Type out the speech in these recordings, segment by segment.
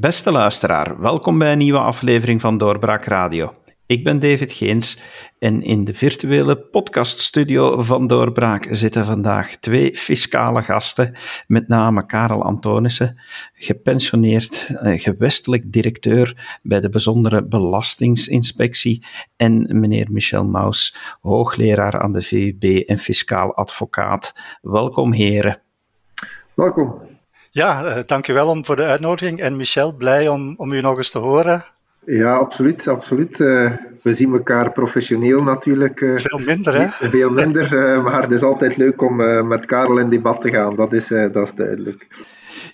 Beste luisteraar, welkom bij een nieuwe aflevering van Doorbraak Radio. Ik ben David Geens en in de virtuele podcaststudio van Doorbraak zitten vandaag twee fiscale gasten, met name Karel Antonissen, gepensioneerd eh, gewestelijk directeur bij de Bijzondere Belastingsinspectie, en meneer Michel Maus, hoogleraar aan de VUB en fiscaal advocaat. Welkom heren. Welkom. Ja, uh, dankjewel om voor de uitnodiging. En Michel, blij om, om u nog eens te horen. Ja, absoluut. absoluut. Uh, we zien elkaar professioneel natuurlijk. Uh, veel minder, hè? Veel minder, maar het is altijd leuk om met Karel in debat te gaan. Dat is, dat is duidelijk.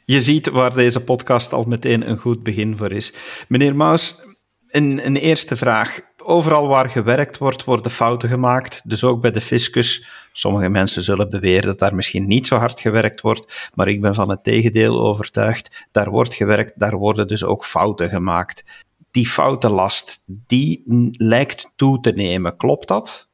Je ziet waar deze podcast al meteen een goed begin voor is. Meneer Maus, een, een eerste vraag. Overal waar gewerkt wordt, worden fouten gemaakt. Dus ook bij de fiscus. Sommige mensen zullen beweren dat daar misschien niet zo hard gewerkt wordt, maar ik ben van het tegendeel overtuigd. Daar wordt gewerkt, daar worden dus ook fouten gemaakt. Die foutenlast, die lijkt toe te nemen. Klopt dat?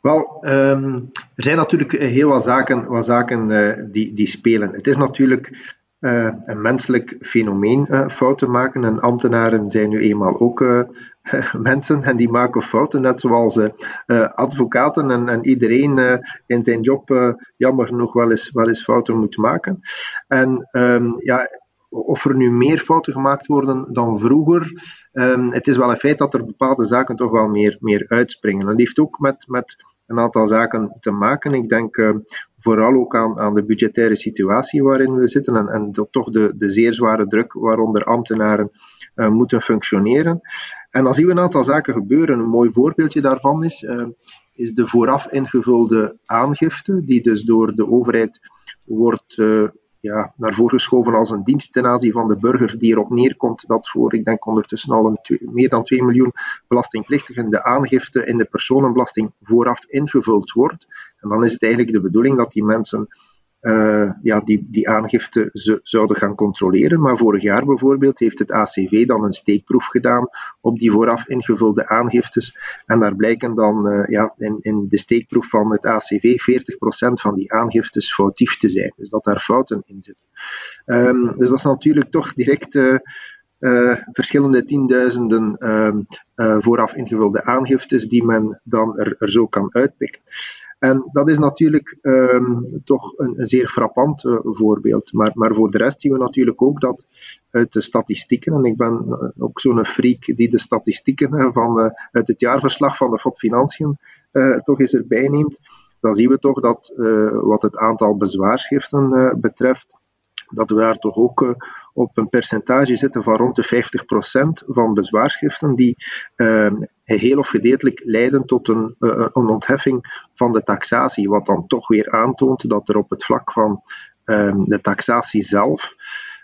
Wel, um, er zijn natuurlijk heel wat zaken, wat zaken uh, die, die spelen. Het is natuurlijk uh, een menselijk fenomeen fouten maken. En ambtenaren zijn nu eenmaal ook mensen en die maken fouten, net zoals advocaten en, en iedereen in zijn job jammer genoeg wel eens, wel eens fouten moet maken. En um, ja, of er nu meer fouten gemaakt worden dan vroeger, um, het is wel een feit dat er bepaalde zaken toch wel meer, meer uitspringen. Dat heeft ook met, met een aantal zaken te maken. Ik denk vooral ook aan, aan de budgettaire situatie waarin we zitten en, en toch de, de zeer zware druk waaronder ambtenaren moeten functioneren. En dan zien we een aantal zaken gebeuren. Een mooi voorbeeldje daarvan is, uh, is de vooraf ingevulde aangifte, die dus door de overheid wordt uh, ja, naar voren geschoven als een dienst ten aanzien van de burger, die erop neerkomt dat voor, ik denk ondertussen al een meer dan 2 miljoen belastingplichtigen de aangifte in de personenbelasting vooraf ingevuld wordt. En dan is het eigenlijk de bedoeling dat die mensen uh, ja, die, die aangifte ze, zouden gaan controleren. Maar vorig jaar bijvoorbeeld heeft het ACV dan een steekproef gedaan op die vooraf ingevulde aangiftes. En daar blijken dan uh, ja, in, in de steekproef van het ACV 40% van die aangiftes foutief te zijn. Dus dat daar fouten in zitten. Um, dus dat is natuurlijk toch direct. Uh, verschillende tienduizenden uh, vooraf ingevulde aangiftes die men dan er, zo kan uitpikken. En dat is natuurlijk um, toch een, een, zeer frappant uh, voorbeeld. Maar, maar voor de rest zien we natuurlijk ook dat uit de statistieken, en ik ben ook zo'n freak die de statistieken van, uit het jaarverslag van de FOD Financiën toch eens erbij neemt, dan zien we toch dat wat het aantal bezwaarschriften betreft, dat we daar toch ook op een percentage zitten van rond de 50% van bezwaarschriften die uh, heel of gedeeltelijk leiden tot een, uh, een ontheffing van de taxatie, wat dan toch weer aantoont dat er op het vlak van uh, de taxatie zelf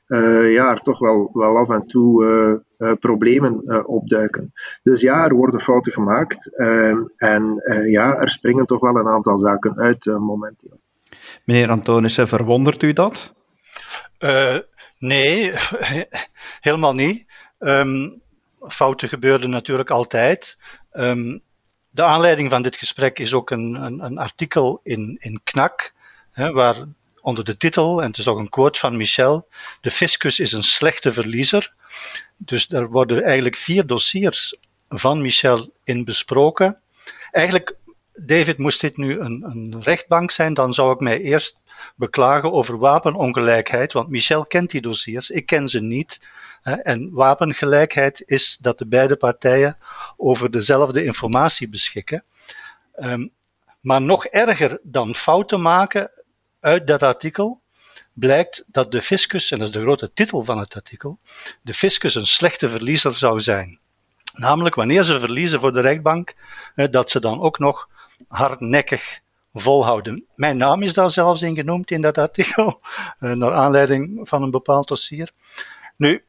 uh, ja, er toch wel, wel af en toe uh, uh, problemen opduiken. Dus ja, er worden fouten gemaakt ehm, en ja, er springen toch wel een aantal zaken uit momenteel. Meneer Antonissen, verwondert u dat? Nee, helemaal niet. Um, fouten gebeurden natuurlijk altijd. Um, de aanleiding van dit gesprek is ook een, een, een artikel in, in KNAK, hè, waar onder de titel, en het is ook een quote van Michel, de fiscus is een slechte verliezer. Dus daar worden eigenlijk vier dossiers van Michel in besproken. Eigenlijk, David, moest dit nu een, een rechtbank zijn, dan zou ik mij eerst beklagen over wapenongelijkheid, want Michel kent die dossiers, ik ken ze niet. En wapengelijkheid is dat de beide partijen over dezelfde informatie beschikken. Um, maar nog erger dan fouten maken uit dat artikel blijkt dat de fiscus, en dat is de grote titel van het artikel, de fiscus een slechte verliezer zou zijn. Namelijk wanneer ze verliezen voor de rechtbank, dat ze dan ook nog hardnekkig volhouden. Mijn naam is daar zelfs in genoemd in dat artikel, eh, naar aanleiding van een bepaald dossier. Nu,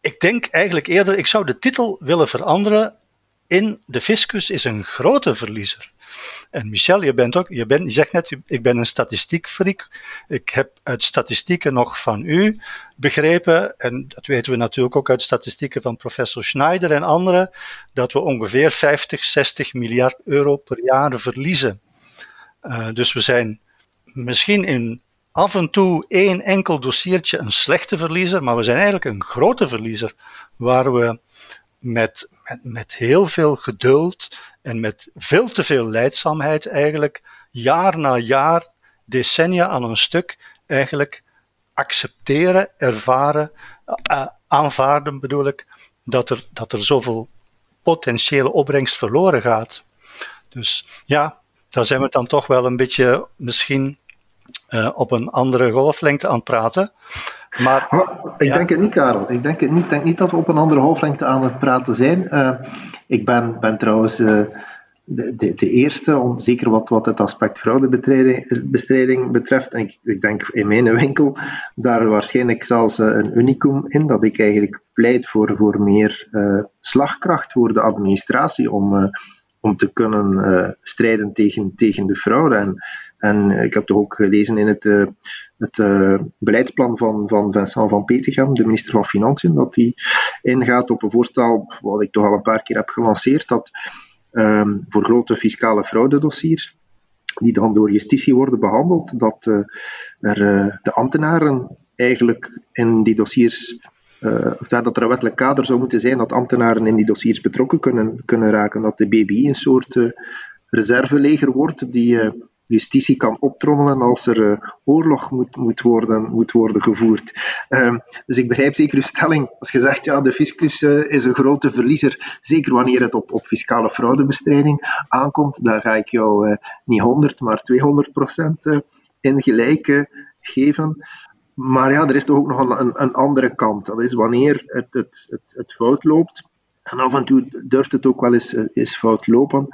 ik denk eigenlijk eerder, ik zou de titel willen veranderen in de fiscus is een grote verliezer. En Michel, je, bent ook, je, bent, je zegt net, ik ben een statistiekfreak. Ik heb uit statistieken nog van u begrepen, en dat weten we natuurlijk ook uit statistieken van professor Schneider en anderen, dat we ongeveer 50, 60 miljard euro per jaar verliezen uh, dus we zijn misschien in af en toe één enkel dossiertje een slechte verliezer, maar we zijn eigenlijk een grote verliezer, waar we met, met, met heel veel geduld en met veel te veel leidzaamheid eigenlijk jaar na jaar, decennia aan een stuk, eigenlijk accepteren, ervaren, uh, aanvaarden bedoel ik, dat er, dat er zoveel potentiële opbrengst verloren gaat. Dus ja, daar zijn we dan toch wel een beetje misschien uh, op een andere golflengte aan het praten. Maar, ik denk het niet, Karel. Ik denk, het niet, denk niet dat we op een andere golflengte aan het praten zijn. Uh, ik ben, ben trouwens uh, de, de, de, eerste, om, zeker wat, wat het aspect fraudebestrijding betreft. En ik, ik denk in mijn winkel daar waarschijnlijk zelfs een unicum in, dat ik eigenlijk pleit voor, voor meer slagkracht voor de administratie om om te kunnen uh, strijden tegen, tegen de fraude. En, en ik heb toch ook gelezen in het, uh, het beleidsplan van, van Vincent van Petegem, de minister van Financiën, dat hij ingaat op een voorstel wat ik toch al een paar keer heb gelanceerd, dat um, voor grote fiscale fraudedossiers, die dan door justitie worden behandeld, dat er de ambtenaren eigenlijk in die dossiers uh, of dat er een wettelijk kader zou moeten zijn dat ambtenaren in die dossiers betrokken kunnen, kunnen raken. Dat de BBI een soort uh, reserveleger wordt die uh, justitie kan optrommelen als er oorlog moet, moet, worden, moet worden gevoerd. Ehm, dus ik begrijp zeker uw stelling. Als je zegt, ja, de fiscus is een grote verliezer, zeker wanneer het op, op fiscale fraudebestrijding aankomt, daar ga ik jou niet 100, maar 200 procent in gelijk geven. Maar ja, er is toch ook nog een, een, andere kant. Dat is wanneer het, het, het, het, fout loopt. En af en toe durft het ook wel eens, eens eh, fout lopen.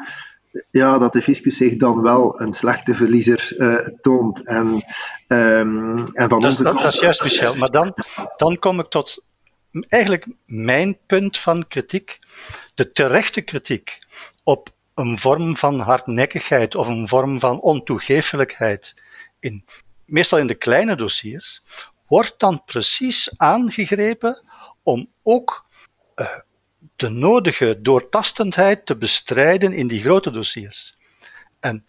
Ja, dat de fiscus zich dan wel een slechte verliezer uh, toont. En, um, en van dat, onze dat, dat is juist, Michel. Maar dan, dan kom ik tot eigenlijk mijn punt van kritiek. De terechte kritiek op een vorm van hardnekkigheid of een vorm van ontoegeeflijkheid in meestal in de kleine dossiers, wordt dan precies aangegrepen om ook uh, de nodige doortastendheid te bestrijden in die grote dossiers. En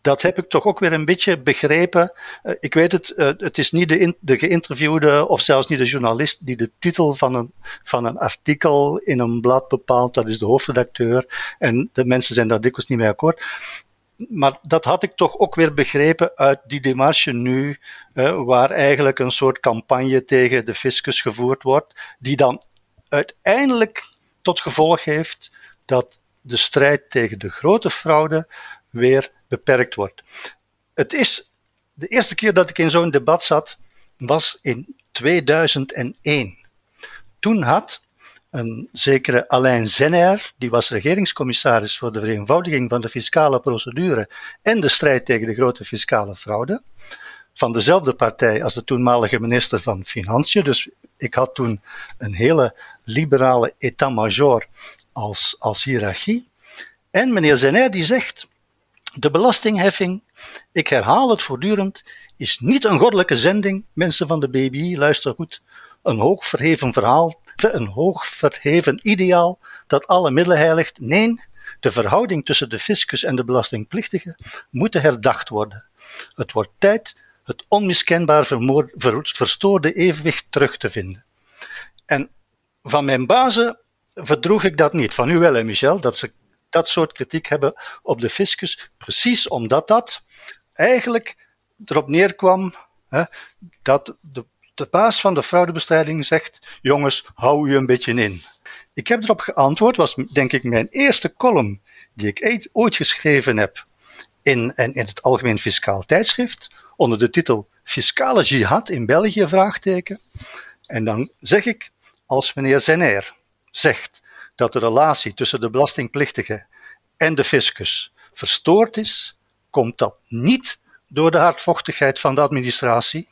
dat heb ik toch ook weer een beetje begrepen. Uh, ik weet het, uh, het is niet de, de geïnterviewde of zelfs niet de journalist die de titel van een, van een artikel in een blad bepaalt. Dat is de hoofdredacteur. En de mensen zijn daar dikwijls niet mee akkoord maar dat had ik toch ook weer begrepen uit die demarche nu, waar eigenlijk een soort campagne tegen de fiscus gevoerd wordt, die dan uiteindelijk tot gevolg heeft dat de strijd tegen de grote fraude weer beperkt wordt. Het is de eerste keer dat ik in zo'n debat zat, was in 2001. Toen had een zekere Alain Zenner, die was regeringscommissaris voor de vereenvoudiging van de fiscale procedure en de strijd tegen de grote fiscale fraude, van dezelfde partij als de toenmalige minister van Financiën. Dus ik had toen een hele liberale état-major als, als hiërarchie. En meneer Zenner die zegt, de belastingheffing, ik herhaal het voortdurend, is niet een goddelijke zending, mensen van de BBI, luister goed, een hoog verheven verhaal een hoog verheven ideaal dat alle middelen heiligt. Nee, de verhouding tussen de fiscus en de belastingplichtige moet herdacht worden. Het wordt tijd het onmiskenbaar verstoorde evenwicht terug te vinden. En van mijn bazen verdroeg ik dat niet. Van u wel, hè, Michel, dat ze dat soort kritiek hebben op de fiscus, precies omdat dat eigenlijk erop neerkwam hè, dat de de baas van de fraudebestrijding zegt: Jongens, hou u een beetje in. Ik heb erop geantwoord, was denk ik mijn eerste column die ik ooit geschreven heb in, in, in het Algemeen Fiscaal Tijdschrift, onder de titel Fiscale Jihad in België? Vraagteken. En dan zeg ik, als meneer Zener zegt dat de relatie tussen de belastingplichtige en de fiscus verstoord is, komt dat niet door de hardvochtigheid van de administratie,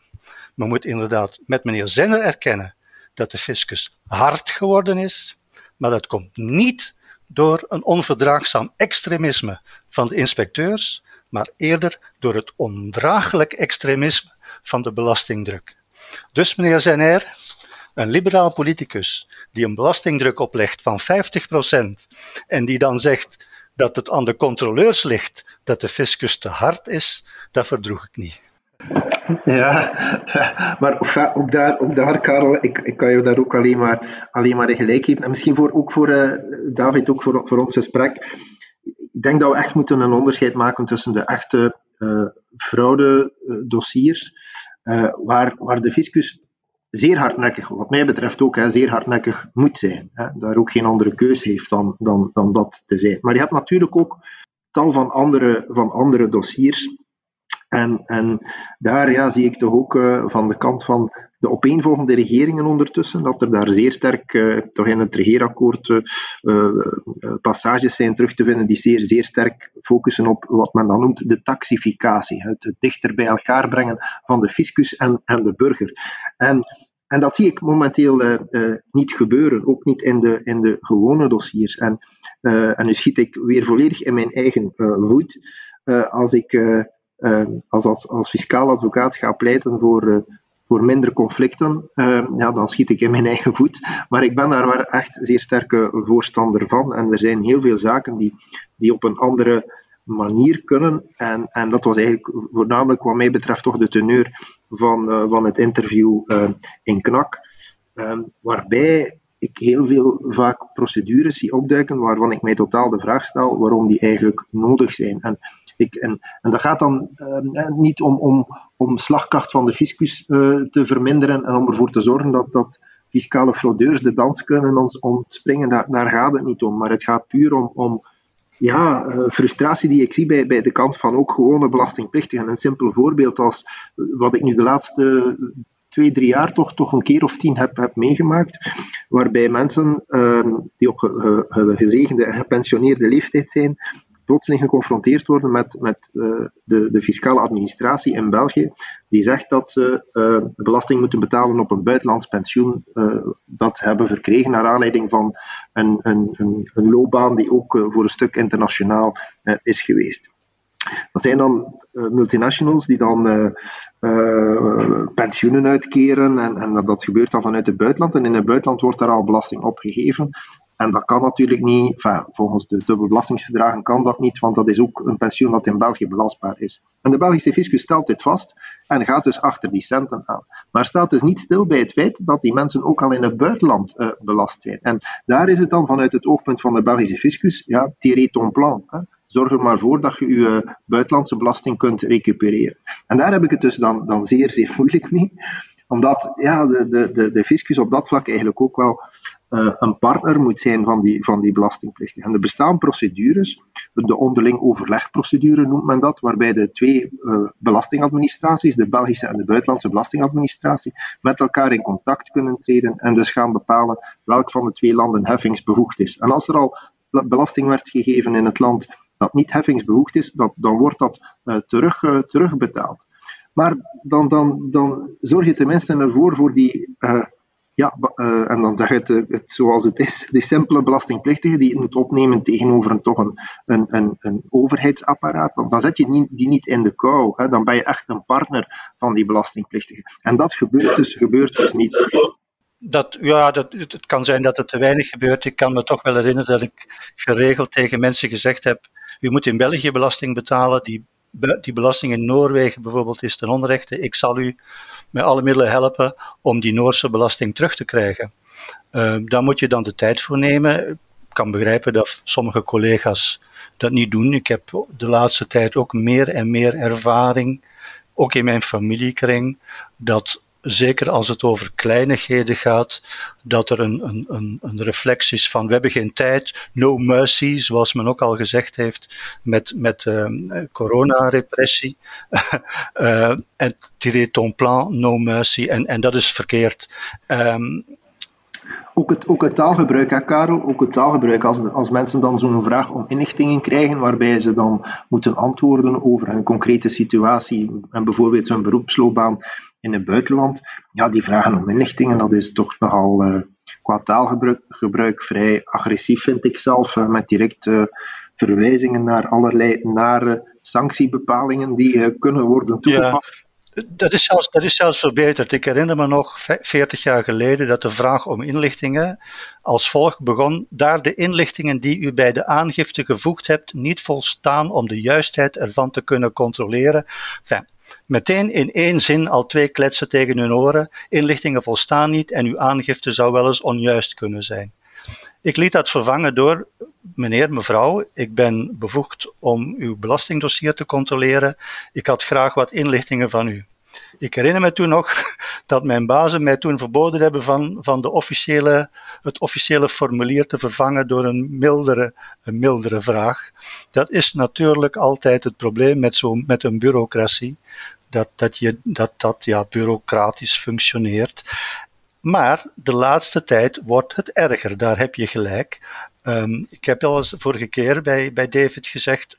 men moet inderdaad met meneer Zenner erkennen dat de fiscus hard geworden is, maar dat komt niet door een onverdraagzaam extremisme van de inspecteurs, maar eerder door het ondraaglijk extremisme van de belastingdruk. Dus meneer Zenner, een liberaal politicus die een belastingdruk oplegt van 50% en die dan zegt dat het aan de controleurs ligt dat de fiscus te hard is, dat verdroeg ik niet. Ja, maar op daar, op daar Karel, ik, ik kan je daar ook alleen maar, alleen maar gelijk geven. En misschien voor, ook voor uh, David, ook voor, voor ons gesprek. Ik denk dat we echt moeten een onderscheid maken tussen de echte uh, fraude-dossiers, uh, waar, waar de fiscus zeer hardnekkig, wat mij betreft ook, hè, zeer hardnekkig moet zijn. Hè, daar ook geen andere keus heeft dan, dan, dan dat te zijn. Maar je hebt natuurlijk ook tal van andere, van andere dossiers. En, en daar ja, zie ik toch ook uh, van de kant van de opeenvolgende regeringen ondertussen, dat er daar zeer sterk, uh, toch in het regeerakkoord, uh, passages zijn terug te vinden die zeer, zeer sterk focussen op wat men dan noemt de taxificatie, het, dichter bij elkaar brengen van de fiscus en, en de burger. En, en dat zie ik momenteel niet gebeuren, ook niet in de, in de gewone dossiers. En, en nu schiet ik weer volledig in mijn eigen voet als ik als, als, als fiscaal advocaat ga pleiten voor voor minder conflicten, uh, ja, dan schiet ik in mijn eigen voet. Maar ik ben daar wel echt zeer sterke voorstander van. En er zijn heel veel zaken die, die op een andere manier kunnen. En, en dat was eigenlijk voornamelijk wat mij betreft toch de teneur van, van het interview in KNAK. Ehm, waarbij ik heel veel vaak procedures zie opduiken waarvan ik mij totaal de vraag stel waarom die eigenlijk nodig zijn. En, ik, en, en dat gaat dan ehm, niet om, om, om slagkracht van de fiscus uh, te verminderen en om ervoor te zorgen dat, dat fiscale fraudeurs de dans kunnen ons ontspringen. Daar, daar gaat het niet om. Maar het gaat puur om, om ja, uh, frustratie die ik zie bij, bij de kant van ook gewone belastingplichtigen. Een simpel voorbeeld als wat ik nu de laatste twee, drie jaar toch, toch een keer of tien heb, heb meegemaakt, waarbij mensen uh, die op gezegende en gepensioneerde leeftijd zijn, plotseling geconfronteerd worden met, met uh, de, de fiscale administratie in België, die zegt dat ze uh, belasting moeten betalen op een buitenlands pensioen uh, dat hebben verkregen naar aanleiding van een, een, een, een loopbaan die ook voor een stuk internationaal is geweest. Dat zijn dan multinationals die dan pensioenen uitkeren en, en dat gebeurt dan vanuit het buitenland. En in het buitenland wordt daar al belasting op gegeven. En dat kan natuurlijk niet, volgens de dubbelbelastingsverdragen kan dat niet, want dat is ook een pensioen dat in België belastbaar is. En de Belgische fiscus stelt dit vast en gaat dus achter die centen aan. Maar staat dus niet stil bij het feit dat die mensen ook al in het buitenland uh, belast zijn. En daar is het dan vanuit het oogpunt van de Belgische fiscus, ja, tiré ton plan. Hè. Zorg er maar voor dat je je buitenlandse belasting kunt recupereren. En daar heb ik het dus dan, dan zeer, zeer moeilijk mee omdat ja, de, de, de, de fiscus op dat vlak eigenlijk ook wel uh, een partner moet zijn van die, van die belastingplichtigen. En er bestaan procedures, de onderling overlegprocedure noemt men dat, waarbij de twee uh, belastingadministraties, de Belgische en de buitenlandse belastingadministratie, met elkaar in contact kunnen treden en dus gaan bepalen welk van de twee landen heffingsbevoegd is. En als er al belasting werd gegeven in het land dat niet heffingsbevoegd is, dat, dan wordt dat uh, terug, terugbetaald. Maar dan, dan, dan zorg je tenminste ervoor voor die ja, uh, en dan zeg je het, eh, het, zoals het is. Die simpele belastingplichtige die het moet opnemen tegenover een, toch een, een, een, overheidsapparaat, dan, zet je die niet in de kou. Hè. Dan ben je echt een partner van die belastingplichtige. En dat gebeurt dus, gebeurt dus niet. Dat, ja, dat, het kan zijn dat het te weinig gebeurt. Ik kan me toch wel herinneren dat ik geregeld tegen mensen gezegd heb: u moet in België belasting betalen. Die, die belasting in Noorwegen bijvoorbeeld is ten onrechte. Ik zal u met alle middelen helpen om die Noorse belasting terug te krijgen. Uh, daar moet je dan de tijd voor nemen. Ik kan begrijpen dat sommige collega's dat niet doen. Ik heb de laatste tijd ook meer en meer ervaring, ook in mijn familiekring, dat zeker als het over kleinigheden gaat, dat er een, een, een, een reflex is van we hebben geen tijd, no mercy, zoals men ook al gezegd heeft met, met uh, coronarepressie. uh, en ton plan, no mercy, en, en dat is verkeerd. Um, ook het, ook het taalgebruik, hè, Karel, ook het taalgebruik. Als, als mensen dan zo'n vraag om inlichtingen krijgen, waarbij ze dan moeten antwoorden over een concrete situatie, en bijvoorbeeld zo'n beroepsloopbaan in het buitenland, ja, die vragen om inlichtingen, dat is toch nogal uh, qua taalgebruik gebruik, vrij agressief, vind ik zelf, uh, met directe uh, verwijzingen naar allerlei nare sanctiebepalingen die kunnen worden toegepast. Ja. Dat is, zelfs, dat is zelfs verbeterd. Ik herinner me nog 40 jaar geleden dat de vraag om inlichtingen als volgt begon. Daar de inlichtingen die u bij de aangifte gevoegd hebt niet volstaan om de juistheid ervan te kunnen controleren. Meteen in één zin al twee kletsen tegen hun oren. Inlichtingen volstaan niet en uw aangifte zou wel eens onjuist kunnen zijn. Ik liet dat vervangen door, meneer, mevrouw, ik ben bevoegd om uw belastingdossier te controleren. Ik had graag wat inlichtingen van u. Ik herinner me toen nog dat mijn bazen mij toen verboden hebben van, van de officiële, het officiële formulier te vervangen door een mildere, een mildere vraag. Dat is natuurlijk altijd het probleem met, zo, met een bureaucratie. Dat dat, je, dat, dat ja, bureaucratisch functioneert. Maar de laatste tijd wordt het erger, daar heb je gelijk. Um, ik heb al eens vorige keer bij, bij David gezegd,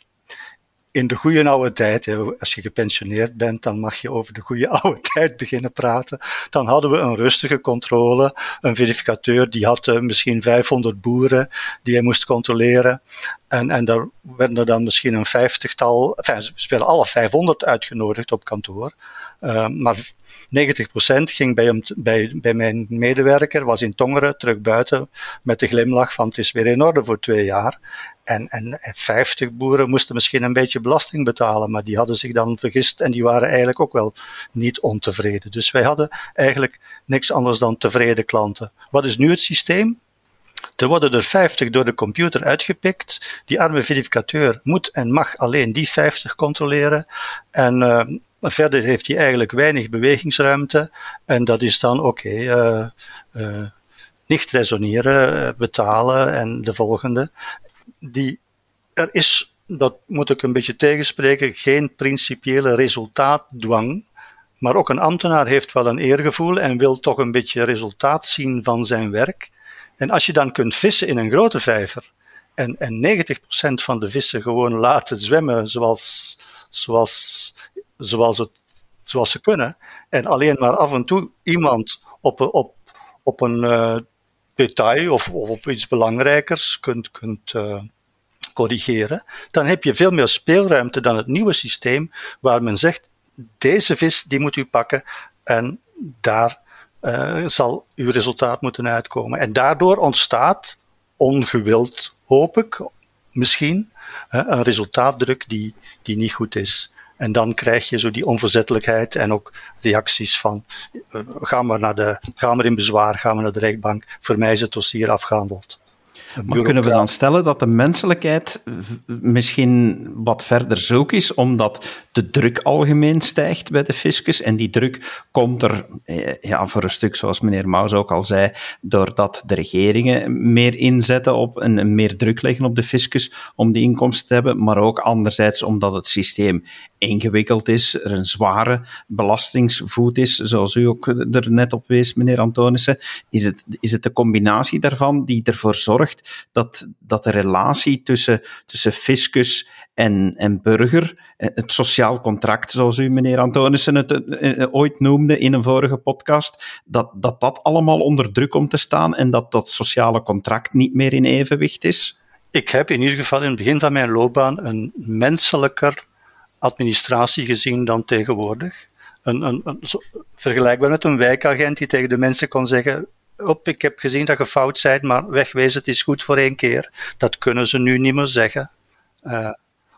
in de goede oude tijd, als je gepensioneerd bent, dan mag je over de goede oude tijd beginnen praten. Dan hadden we een rustige controle. Een verificateur die had uh, misschien 500 boeren die hij moest controleren. En, en daar werden er dan misschien een vijftigtal, enfin, ze werden alle 500 uitgenodigd op kantoor. Uh, maar 90% ging bij, bij, bij mijn medewerker, was in Tongeren, terug buiten, met de glimlach van het is weer in orde voor twee jaar. En, en, 50 boeren moesten misschien een beetje belasting betalen, maar die hadden zich dan vergist en die waren eigenlijk ook wel niet ontevreden. Dus wij hadden eigenlijk niks anders dan tevreden klanten. Wat is nu het systeem? Er worden er 50 door de computer uitgepikt. Die arme verificateur moet en mag alleen die 50 controleren. En uh, verder heeft hij eigenlijk weinig bewegingsruimte. En dat is dan oké. Uh, uh, niet resoneren, betalen en de volgende die, er is, dat moet ik een beetje tegenspreken, geen principiële resultaatdwang. Maar ook een ambtenaar heeft wel een eergevoel en wil toch een beetje resultaat zien van zijn werk. En als je dan kunt vissen in een grote vijver en, en 90% van de vissen gewoon laten zwemmen zoals, zoals, zoals, het, zoals ze kunnen, en alleen maar af en toe iemand op, op, op een uh, detail of, of op iets belangrijkers kunt, kunt uh, corrigeren, dan heb je veel meer speelruimte dan het nieuwe systeem, waar men zegt: deze vis die moet u pakken en daar uh, zal uw resultaat moeten uitkomen. En daardoor ontstaat ongewild, hoop ik, misschien, uh, een resultaatdruk die, die niet goed is. En dan krijg je zo die onverzettelijkheid en ook reacties van uh, ga, naar de, ga maar in bezwaar, ga maar naar de rechtbank, voor mij is het dossier afgehandeld. Maar kunnen we dan stellen dat de menselijkheid misschien wat verder zoek is, omdat de druk algemeen stijgt bij de fiscus? En die druk komt er eh, ja, voor een stuk, zoals meneer Maus ook al zei, doordat de regeringen meer inzetten op en meer druk leggen op de fiscus om die inkomsten te hebben, maar ook anderzijds omdat het systeem ingewikkeld is, er een zware belastingsvoet is, zoals u ook er net op wees, meneer Antonissen. Is het, is het de combinatie daarvan die ervoor zorgt dat, dat de relatie tussen, tussen fiscus en, en burger, eh, het sociaal contract, zoals u, meneer Antonissen, het eh, eh, ooit noemde in een vorige podcast, dat, dat dat allemaal onder druk komt te staan en dat dat sociale contract niet meer in evenwicht is? Ik heb in ieder geval in het begin van mijn loopbaan een menselijker administratie gezien dan tegenwoordig. Een, een, een, vergelijkbaar met een wijkagent die tegen de mensen kon zeggen: op, ik heb gezien dat je fout bent, maar wegwezen, het is goed voor één keer. Dat kunnen ze nu niet meer zeggen. Uh,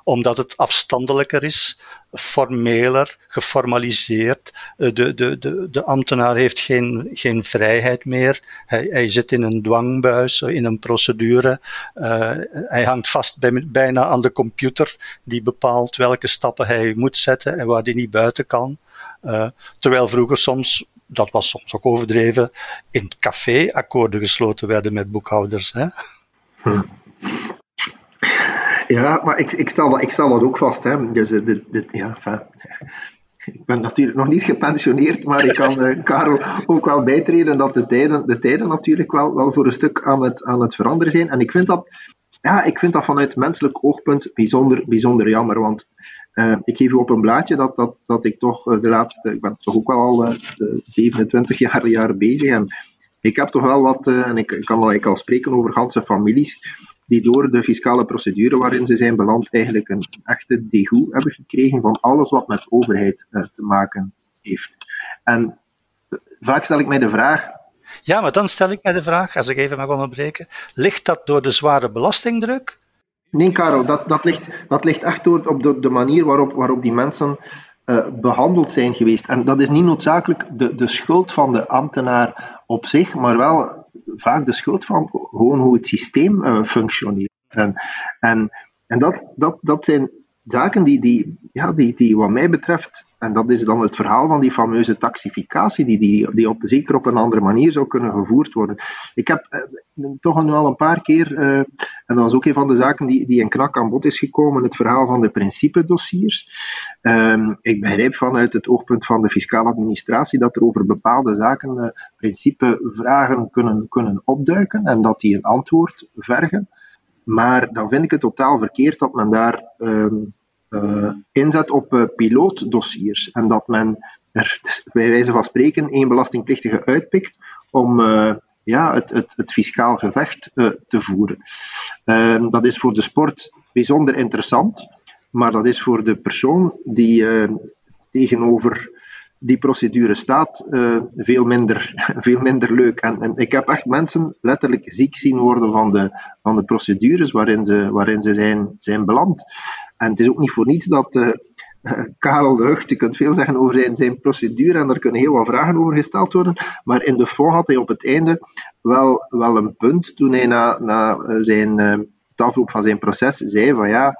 omdat het afstandelijker is, formeler, geformaliseerd. Eh, de, de, de, de ambtenaar heeft geen, geen vrijheid meer. Hij, zit in een dwangbuis, in een procedure. Uh, hij hangt vast bij, bijna aan de computer die bepaalt welke stappen hij moet zetten en waar hij niet buiten kan. Terwijl vroeger soms, dat was soms ook overdreven, in café akkoorden gesloten werden met boekhouders. Hè? Hm. Ja, maar ik, ik, stel, dat, ik stel dat ook vast. Hè. Dus, eh, dit, ja, ik ben natuurlijk nog niet gepensioneerd, maar ik kan uh, Karel ook wel bijtreden dat de tijden, de tijden natuurlijk wel, wel voor een stuk aan het, aan het veranderen zijn. En ik vind dat, ja, ik vind dat vanuit menselijk oogpunt bijzonder, bijzonder jammer. Want uh, ik geef u op een blaadje dat, dat, dat ik toch de laatste, ik ben toch ook wel al 27 jaar, jaar bezig. En ik heb toch wel wat, en ik, ik kan al, ik al spreken over ganse families die door de fiscale procedure waarin ze zijn beland eigenlijk een echte degoe hebben gekregen van alles wat met overheid uh, te maken heeft. En vaak stel ik mij de vraag. Ja, maar dan stel ik mij de vraag, als ik even mag onderbreken, ligt dat door de zware belastingdruk? Nee, Karel, dat, dat, ligt, dat ligt echt door op de, de manier waarop, waarop die mensen behandeld zijn geweest. En dat is niet noodzakelijk de, de schuld van de ambtenaar op zich, maar wel vaak de schuld van gewoon hoe het systeem functioneert. En, en, en dat, dat, dat zijn zaken die, die, ja, die, die wat mij betreft, en dat is dan het verhaal van die fameuze taxificatie, die, die, die op, zeker op een andere manier zou kunnen gevoerd worden. Ik heb eh, toch nu al een paar keer, eh, en dat was ook een van de zaken die, die in knak aan bod is gekomen, het verhaal van de principedossiers. Uh, ik begrijp vanuit het oogpunt van de fiscale administratie dat er over bepaalde zaken uh, principevragen kunnen, kunnen opduiken en dat die een antwoord vergen. Maar dan vind ik het totaal verkeerd dat men daar ehm, inzet op uh, pilootdossiers. En dat men er dus bij wijze van spreken één belastingplichtige uitpikt om uh, ja, het, het, het fiscaal gevecht te voeren. Ehm, dat is voor de sport bijzonder interessant, maar dat is voor de persoon die tegenover die procedure staat, veel, minder, veel minder leuk. En, en, ik heb echt mensen letterlijk ziek zien worden van de, van de procedures waarin ze, waarin ze zijn, zijn beland. En het is ook niet voor niets dat uh, Karel de Hucht, je kunt veel zeggen over zijn, zijn procedure en er kunnen heel wat vragen over gesteld worden, maar in de fond had hij op het einde wel, wel een punt toen hij na, na eh, zijn, uh, het afloop van zijn proces zei van ja,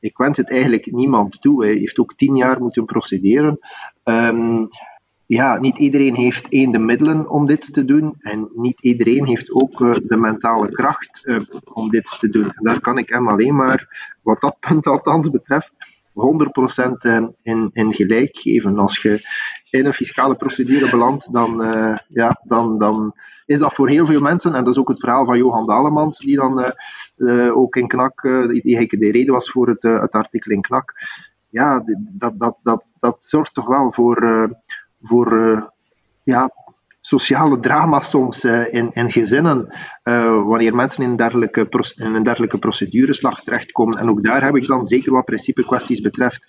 ik wens het eigenlijk niemand toe. Hij heeft ook tien jaar moeten procederen. Um, ja, niet iedereen heeft één de middelen om dit te doen en niet iedereen heeft ook uh, de mentale kracht uh, om dit te doen. En daar kan ik hem alleen maar, wat dat punt althans betreft, 100% eh, in, in gelijk geven. Als je in een fiscale procedure belandt, dan, ja, dan, dan is dat voor heel veel mensen, en dat is ook het verhaal van Johan Dalemans, die dan ook in KNAK, die, die de reden was voor het, het artikel in KNAK. Ja, dat, dat, dat, dat zorgt toch wel voor voor uh, ja, sociale drama soms uh, in, in gezinnen, uh, wanneer mensen in dergelijke in een dergelijke procedureslag terechtkomen. En ook daar heb ik dan, zeker wat principekwesties betreft,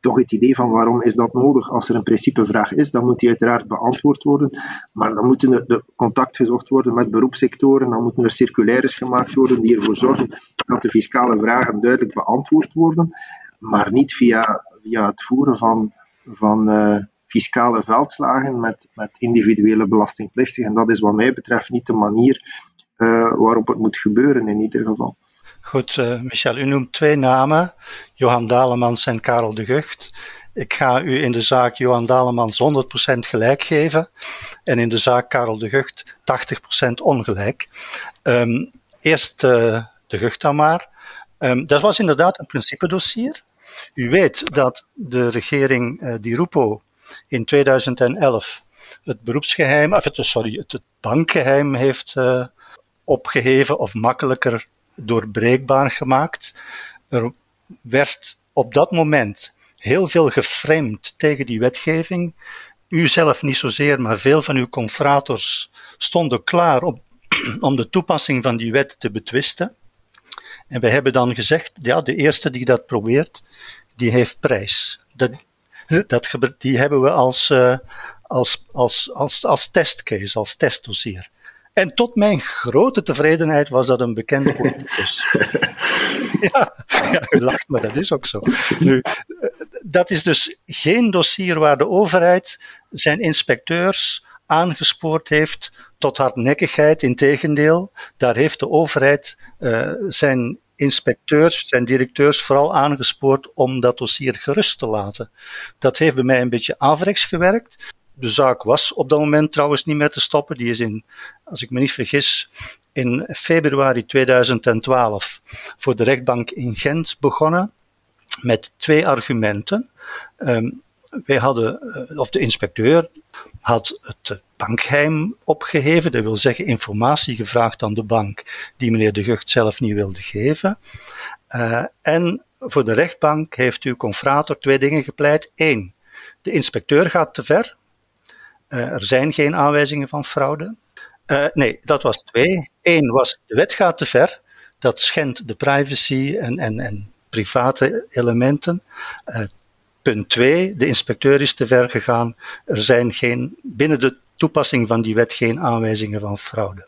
toch het idee van waarom is dat nodig? Als er een principevraag is, dan moet die uiteraard beantwoord worden. Maar dan moeten er de contact gezocht worden met beroepssectoren, dan moeten er circulaires gemaakt worden die ervoor zorgen dat de fiscale vragen duidelijk beantwoord worden, maar niet via, via het voeren van, van fiscale veldslagen met, met individuele belastingplichtigen. En dat is wat mij betreft niet de manier uh, waarop het moet gebeuren in ieder geval. Goed, uh, Michel, u noemt twee namen, Johan Dalemans en Karel de Gucht. Ik ga u in de zaak Johan Dalemans 100% gelijk geven en in de zaak Karel de Gucht 80% ongelijk. Um, eerst uh, de Gucht dan maar. Um, dat was inderdaad een principedossier. U weet dat de regering Di Rupo in 2011 het beroepsgeheim, of het, sorry, het, bankgeheim heeft uh, opgeheven of makkelijker doorbreekbaar gemaakt. Er werd op dat moment heel veel geframed tegen die wetgeving. U zelf niet zozeer, maar veel van uw confrators stonden klaar om, om de toepassing van die wet te betwisten. En wij hebben dan gezegd, ja, de eerste die dat probeert, die heeft prijs. Dat, dat, die hebben we als, uh, als, als, als, als testcase, als testdossier. En tot mijn grote tevredenheid was dat een bekende politicus. ja, ja, u lacht, maar dat is ook zo. Nu, eh, dat is dus geen dossier waar de overheid zijn inspecteurs aangespoord heeft tot hardnekkigheid. Integendeel, daar heeft de overheid uh, zijn inspecteurs en directeurs vooral aangespoord om dat dossier gerust te laten. Dat heeft bij mij een beetje averechts gewerkt. De zaak was op dat moment trouwens niet meer te stoppen. Die is in, als ik me niet vergis, in februari 2012 voor de rechtbank in Gent begonnen met twee argumenten. Um, wij hadden, eh, of de inspecteur had het bankgeheim opgeheven, dat wil zeggen informatie gevraagd aan de bank die meneer De Gucht zelf niet wilde geven. Uh, en voor de rechtbank heeft uw confrator twee dingen gepleit. Eén, de inspecteur gaat te ver. Er zijn geen aanwijzingen van fraude. Nee, dat was twee. Eén was, de wet gaat te ver. Dat schendt de privacy en, en, en private elementen. Punt 2, de inspecteur is te ver gegaan. Er zijn geen, binnen de toepassing van die wet geen aanwijzingen van fraude.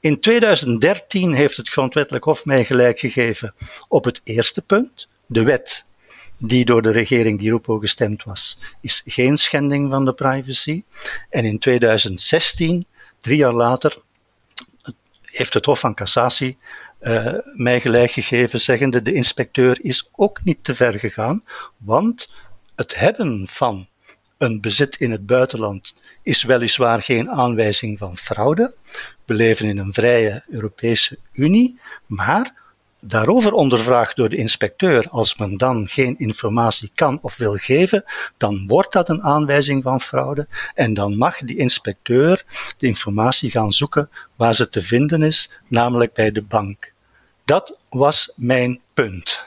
In 2013 heeft het Grondwettelijk Hof mij gelijk gegeven op het eerste punt. De wet die door de regering die Rupo gestemd was, is geen schending van de privacy. En in 2016, drie jaar later, heeft het Hof van Cassatie uh, mij gelijk gegeven, zeggende de inspecteur is ook niet te ver gegaan, want het hebben van een bezit in het buitenland is weliswaar geen aanwijzing van fraude. We leven in een vrije Europese Unie, maar daarover ondervraagd door de inspecteur, als men dan geen informatie kan of wil geven, dan wordt dat een aanwijzing van fraude en dan mag die inspecteur de informatie gaan zoeken waar ze te vinden is, namelijk bij de bank. Dat was mijn punt.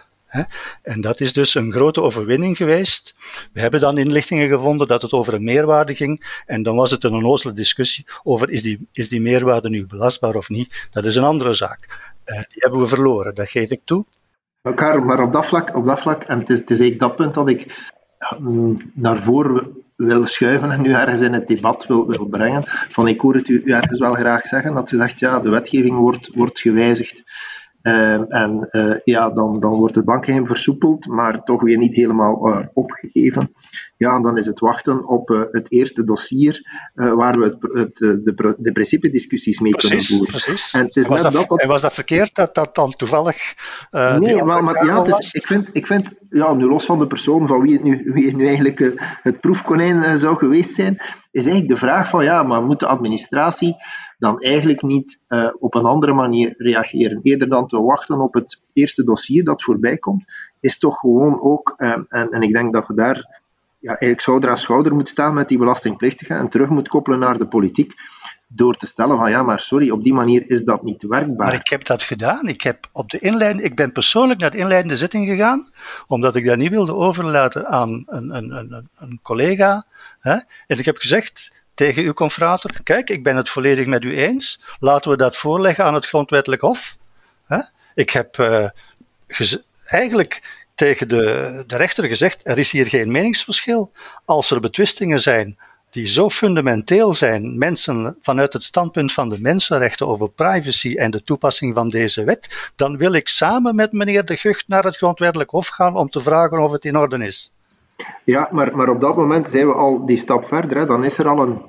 En dat is dus een grote overwinning geweest. We hebben dan inlichtingen gevonden dat het over een meerwaarde ging. En dan was het een onnozele discussie over is die, is die meerwaarde nu belastbaar of niet. Dat is een andere zaak. Uh, die hebben we verloren, dat geef ik toe. Karel, maar op dat vlak, op dat vlak en het is, het is eigenlijk dat punt dat ik mm, naar voren wil schuiven en nu ergens in het debat wil, wil brengen. Van ik hoor het u, u ergens wel graag zeggen, dat u zegt, ja, de wetgeving wordt, wordt gewijzigd. Ehm, en uh, ja, dan, dan wordt het bankgeheim versoepeld, maar toch weer niet helemaal uh, opgegeven. Ja, dan is het wachten op uh, het eerste dossier waar we het, het, de, de principe-discussies mee precies, kunnen voeren. Precies. En, het is was net dat, dat, en was dat verkeerd dat dat dan toevallig. nee, maar, maar ja, het is, ik vind, ik vind ja, nu los van de persoon van wie het nu, wie het nu eigenlijk het proefkonijn zou geweest zijn, is eigenlijk de vraag van ja, maar moet de administratie dan eigenlijk niet uh, op een andere manier reageren. Eerder dan te wachten op het eerste dossier dat voorbij komt, is toch gewoon ook, uh, en, en ik denk dat we daar ja, eigenlijk schouder aan schouder moet staan met die belastingplichtigen en terug moet koppelen naar de politiek door te stellen van ja, maar sorry, op die manier is dat niet werkbaar. Maar ik heb dat gedaan. Ik, heb op de inleiding, ik ben persoonlijk naar de inleidende zitting gegaan, omdat ik dat niet wilde overlaten aan een, een, een, een collega. Hè? En ik heb gezegd, tegen uw confrater. Kijk, ik ben het volledig met u eens. Laten we dat voorleggen aan het Grondwettelijk Hof. Ik heb uh, eigenlijk tegen de, de rechter gezegd: er is hier geen meningsverschil. Als er betwistingen zijn die zo fundamenteel zijn, mensen vanuit het standpunt van de mensenrechten over privacy en de toepassing van deze wet, dan wil ik samen met meneer De Gucht naar het Grondwettelijk Hof gaan om te vragen of het in orde is. Ja, maar, maar op dat moment zijn we al die stap verder. Hè. Dan is er al een,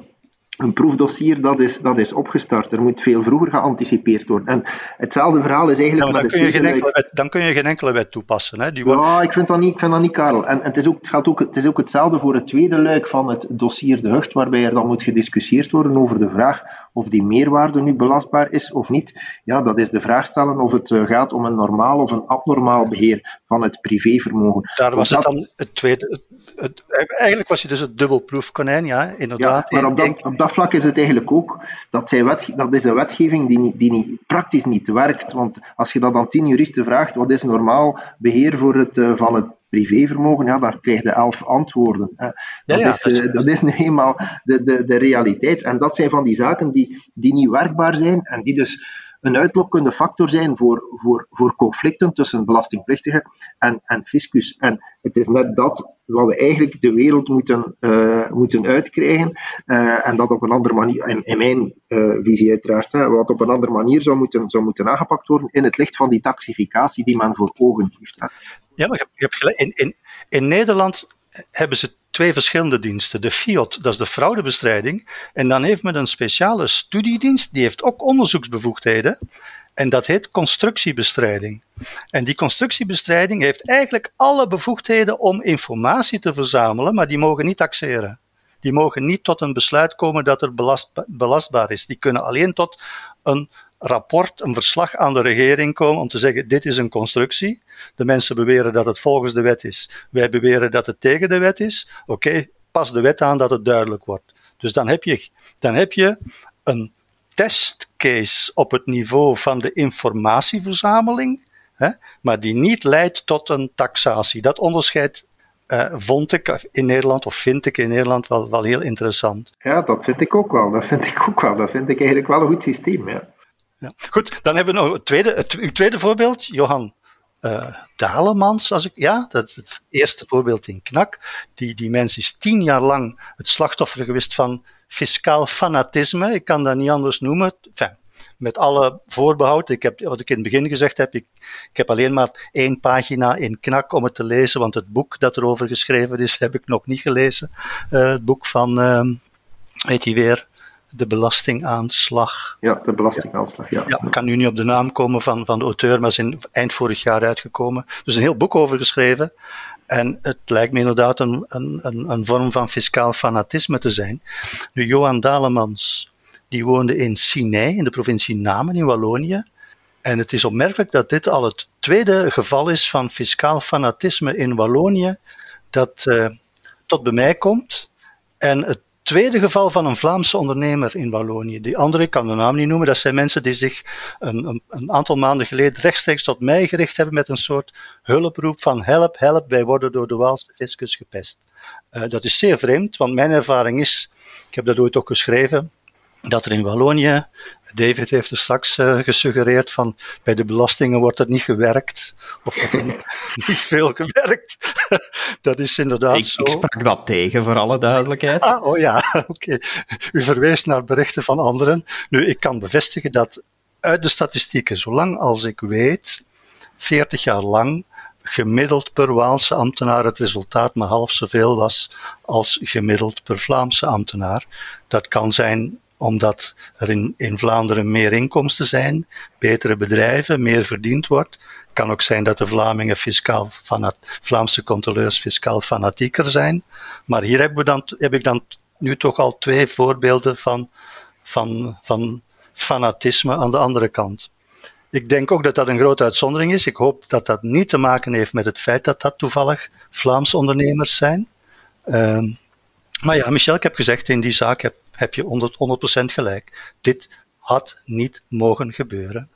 een proefdossier dat is, dat is opgestart. Er moet veel vroeger geanticipeerd worden. En hetzelfde verhaal is eigenlijk. Ja, dan, kun je geen enkele wet, dan kun je geen enkele wet toepassen. Hè? Die Ja, ik vind dat niet, ik vind dat niet Karel. En, het, is ook, het, gaat ook, het is ook hetzelfde voor het tweede luik van het dossier De Hucht, waarbij er dan moet gediscussieerd worden over de vraag of die meerwaarde nu belastbaar is of niet. Ja, dat is de vraag stellen of het eh, gaat om een normaal of een abnormaal beheer van het privévermogen. Daar was het dan het tweede. Het, eigenlijk was je dus het dubbelproefkonijn, ja, inderdaad. Ja, maar op dat, op dat vlak is het eigenlijk ook, dat, zij wet, dat is een wetgeving die, niet, die niet, praktisch niet werkt. Want als je dat aan tien juristen vraagt, wat is normaal beheer voor het, uh, van het privévermogen, ja, daar krijg je elf antwoorden. Dat, ja, ja, is, uh, dat is nu eenmaal de, de, de realiteit. En dat zijn van die zaken die, die niet werkbaar zijn en die dus een uitlokkende factor zijn voor, voor, voor conflicten tussen belastingplichtigen en, en fiscus. En het is net dat wat we eigenlijk de wereld moeten, uh, moeten uitkrijgen. Uh, en dat op een andere manier, in, in mijn uh, visie uiteraard, hè, wat op een andere manier zou moeten, zou moeten aangepakt worden in het licht van die taxificatie die men voor ogen heeft. Ja, maar je hebt gelijk. In, in, in Nederland hebben ze twee verschillende diensten. De FIOT, dat is de fraudebestrijding. En dan heeft men een speciale studiedienst, die heeft ook onderzoeksbevoegdheden. En dat heet constructiebestrijding. En die constructiebestrijding heeft eigenlijk alle bevoegdheden om informatie te verzamelen, maar die mogen niet taxeren. Die mogen niet tot een besluit komen dat er belastbaar is. Die kunnen alleen tot een rapport, een verslag aan de regering komen om te zeggen: dit is een constructie. De mensen beweren dat het volgens de wet is. Wij beweren dat het tegen de wet is. Oké, pas de wet aan dat het duidelijk wordt. Dus dan heb je, dan heb je een testcase op het niveau van de informatieverzameling, hè, maar die niet leidt tot een taxatie. Dat onderscheid uh, vond ik in Nederland, of vind ik in Nederland, wel, wel heel interessant. Ja, dat vind ik ook wel. Dat vind ik ook wel. Dat vind ik eigenlijk wel een goed systeem. Ja. Ja. Goed, dan hebben we nog het tweede, het, tweede voorbeeld, Johan uh. Als ik, ja, dat is het eerste voorbeeld in Knak. Die, die mens is tien jaar lang het slachtoffer geweest van fiscaal fanatisme. Ik kan dat niet anders noemen. Enfin, met alle voorbehoud. Ik heb, wat ik in het begin gezegd heb, ik, ik heb alleen maar één pagina in knak om het te lezen, want het boek dat erover geschreven is, heb ik nog niet gelezen. Uh, het boek van, uh, heet hij weer, de belastingaanslag. Ja, de belastingaanslag, ja. ja. Ik kan nu niet op de naam komen van, van de auteur, maar is in eind vorig jaar uitgekomen. Dus een heel boek over geschreven. En het lijkt me inderdaad een, een, een, vorm van fiscaal fanatisme te zijn. Nu, Johan Dalemans, die woonde in Sinai, in de provincie Namen in Wallonië. En het is opmerkelijk dat dit al het tweede geval is van fiscaal fanatisme in Wallonië dat uh, tot bij mij komt. En het tweede geval van een Vlaamse ondernemer in Wallonië. Die andere, ik kan de naam niet noemen, dat zijn mensen die zich een, een, een, aantal maanden geleden rechtstreeks tot mij gericht hebben met een soort hulproep van help, help, wij worden door de Waalse fiscus gepest. Uh, dat is zeer vreemd, want mijn ervaring is, ik heb dat ooit ook geschreven, dat er in Wallonië, David heeft er straks uh, gesuggereerd van bij de belastingen wordt er niet gewerkt, of wordt er niet veel gewerkt. dat is inderdaad ik, zo. Ik sprak dat tegen, voor alle duidelijkheid. Ah, oh ja, oké. U verwees naar berichten van anderen. Nu, ik kan bevestigen dat uit de statistieken, zolang als ik weet, 40 jaar lang gemiddeld per Waalse ambtenaar het resultaat maar half zoveel was als gemiddeld per Vlaamse ambtenaar. Dat kan zijn omdat er in, in Vlaanderen meer inkomsten zijn, betere bedrijven, meer verdiend wordt. kan ook zijn dat de Vlamingen fiscaal fanat, Vlaamse controleurs fiscaal fanatieker zijn. Maar hier hebben we dan, heb ik dan nu toch al twee voorbeelden van, van, van fanatisme aan de andere kant. Ik denk ook dat dat een grote uitzondering is. Ik hoop dat dat niet te maken heeft met het feit dat dat toevallig Vlaamse ondernemers zijn. Uh, maar ja, Michel, ik heb gezegd, in die zaak heb, heb je 100%, 100 gelijk. Dit had niet mogen gebeuren.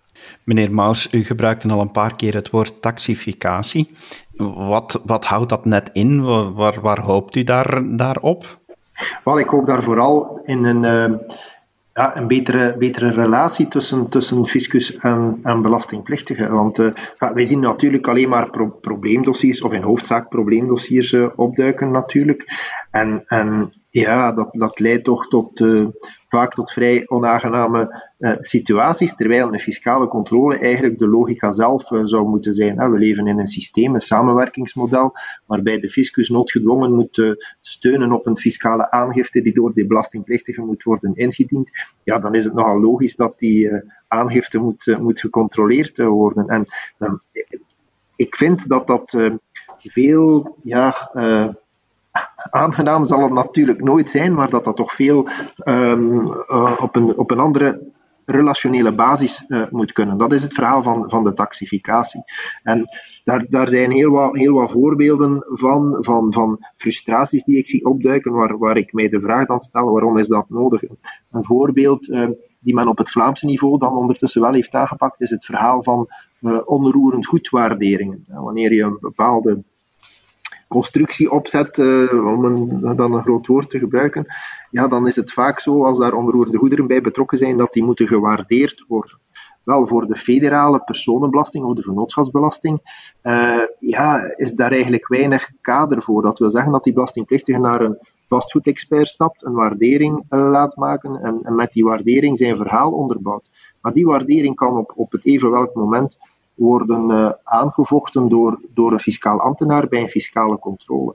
Meneer Maus, u gebruikte al een paar keer het woord taxificatie. Wat, wat houdt dat net in? Waar, waar hoopt u daar, daarop? Wel, ik hoop daar vooral in een, uh, ja, een betere, betere relatie tussen, tussen fiscus en, en belastingplichtigen. Want uh, ja, wij zien natuurlijk alleen maar pro probleemdossiers, of in hoofdzaak probleemdossiers uh, opduiken natuurlijk. En, en ja, dat, dat leidt toch tot, uh, vaak tot vrij onaangename uh, situaties, terwijl een fiscale controle eigenlijk de logica zelf uh, zou moeten zijn. We leven in een systeem, een samenwerkingsmodel, waarbij de fiscus noodgedwongen moet steunen op een fiscale aangifte die door de belastingplichtige moet worden ingediend. Ja, dan is het nogal logisch dat die aangifte moet, moet gecontroleerd worden. En ik vind dat dat veel ja, aangenaam zal het natuurlijk nooit zijn, maar dat dat toch veel um, uh, op, een, op een andere relationele basis uh, moet kunnen. Dat is het verhaal van, van de taxificatie. En daar, daar zijn heel wat, heel wat voorbeelden van, van, van frustraties die ik zie opduiken, waar, waar ik mij de vraag dan stel, waarom is dat nodig? Een voorbeeld uh, die men op het Vlaamse niveau dan ondertussen wel heeft aangepakt, is het verhaal van uh, onroerend goedwaarderingen. Wanneer je een bepaalde constructie opzet, uh, om een, dan een groot woord te gebruiken, ja, dan is het vaak zo, als daar onroerende goederen bij betrokken zijn, dat die moeten gewaardeerd worden. Wel, voor de federale personenbelasting of de vennootschapsbelasting uh, ja, is daar eigenlijk weinig kader voor. Dat wil zeggen dat die belastingplichtige naar een vastgoedexpert stapt, een waardering uh, laat maken en, en, met die waardering zijn verhaal onderbouwt. Maar die waardering kan op, op het even welk moment worden uh, aangevochten door, door een fiscaal ambtenaar bij een fiscale controle.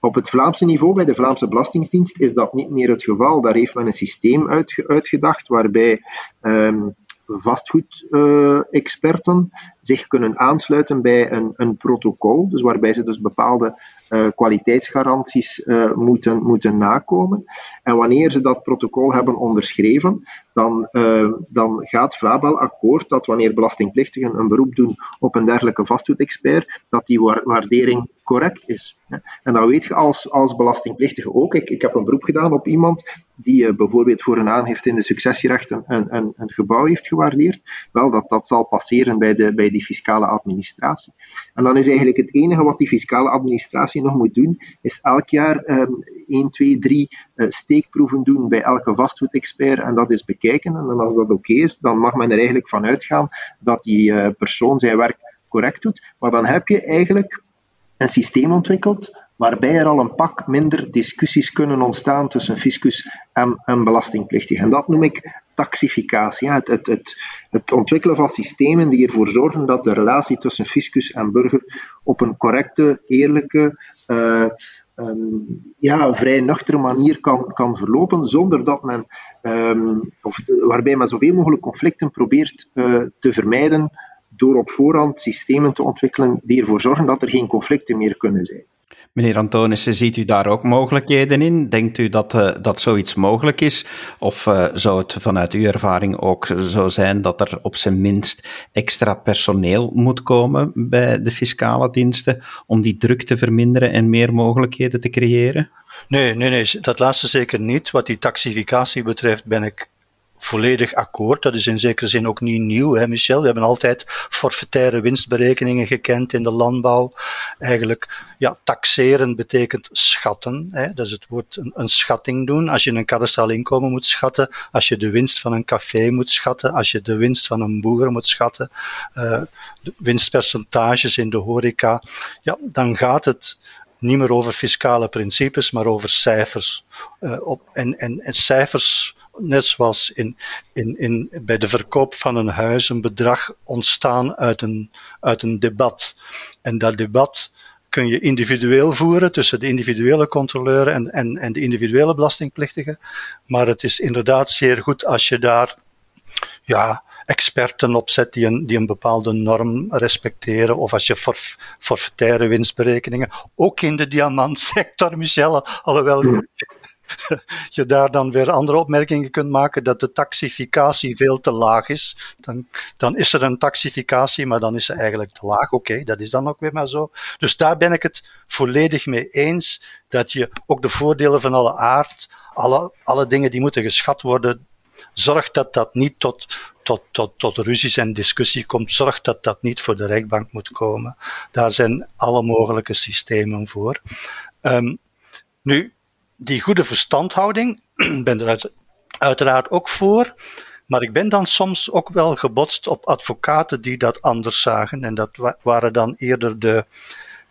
Op het Vlaamse niveau, bij de Vlaamse Belastingdienst, is dat niet meer het geval. Daar heeft men een systeem uitge uitgedacht waarbij um, vastgoedexperten uh, zich kunnen aansluiten bij een, een, protocol, dus waarbij ze dus bepaalde uh, kwaliteitsgaranties uh, moeten, moeten nakomen. En wanneer ze dat protocol hebben onderschreven, dan, uh, dan gaat Frabel akkoord dat wanneer belastingplichtigen een beroep doen op een dergelijke vastgoedexpert, dat die waardering correct is. En dan weet je als, als belastingplichtige ook, ik, ik heb een beroep gedaan op iemand die bijvoorbeeld voor een aangifte in de successierechten een, een, een gebouw heeft gewaardeerd, wel, dat, dat zal passeren bij, de, bij die fiscale administratie. En dan is eigenlijk het enige wat die fiscale administratie nog moet doen, is elk jaar um, 1, 2, 3 uh, steekproeven doen bij elke vastgoedexpert en dat is bekijken. En als dat oké is, dan mag men er eigenlijk van uitgaan dat die uh, persoon zijn werk correct doet. Maar dan heb je eigenlijk een systeem ontwikkeld waarbij er al een pak minder discussies kunnen ontstaan tussen fiscus en, en belastingplichtig. En dat noem ik taxificatie, het, het, het, ontwikkelen van systemen die ervoor zorgen dat de relatie tussen fiscus en burger op een correcte, eerlijke, uh, um, ja, vrij nuchtere manier kan, kan verlopen, zonder dat men, um, of waarbij men zoveel mogelijk conflicten probeert uh, te vermijden door op voorhand systemen te ontwikkelen die ervoor zorgen dat er geen conflicten meer kunnen zijn. Meneer Antonissen, ziet u daar ook mogelijkheden in? Denkt u dat, uh, dat zoiets mogelijk is? Of uh, zou het vanuit uw ervaring ook zo zijn dat er op zijn minst extra personeel moet komen bij de fiscale diensten om die druk te verminderen en meer mogelijkheden te creëren? Nee, nee, nee, dat laatste zeker niet. Wat die taxificatie betreft ben ik volledig akkoord. Dat is in zekere zin ook niet nieuw, hè, Michel. We hebben altijd forfaitaire winstberekeningen gekend in de landbouw. Eigenlijk, ja, taxeren betekent schatten. Hè. Dat is het woord een, een schatting doen. Als je een kadastraal inkomen moet schatten, als je de winst van een café moet schatten, als je de winst van een boer moet schatten, de winstpercentages in de horeca, ja, dan gaat het niet meer over fiscale principes, maar over cijfers. Uh, op, en, en, en cijfers net zoals in, in, in, bij de verkoop van een huis, een bedrag ontstaan uit een, uit een debat. En dat debat kun je individueel voeren tussen de individuele controleur en, en, en de individuele belastingplichtige. Maar het is inderdaad zeer goed als je daar ja, experten opzet die een, die een bepaalde norm respecteren, of als je forf, forfaitaire winstberekeningen, ook in de diamantsector, Michel, alhoewel je daar dan weer andere opmerkingen kunt maken dat de taxificatie veel te laag is, dan, dan is er een taxificatie, maar dan is ze eigenlijk te laag. Oké, dat is dan ook weer maar zo. Dus daar ben ik het volledig mee eens dat je ook de voordelen van alle aard, alle, alle dingen die moeten geschat worden, zorgt dat dat niet tot, tot, tot, tot ruzies en discussie komt. Zorg dat dat niet voor de rechtbank moet komen. Daar zijn alle mogelijke systemen voor. Um, nu, die goede verstandhouding, ben er uiteraard ook voor. Maar ik ben dan soms ook wel gebotst op advocaten die dat anders zagen. En dat waren dan eerder de,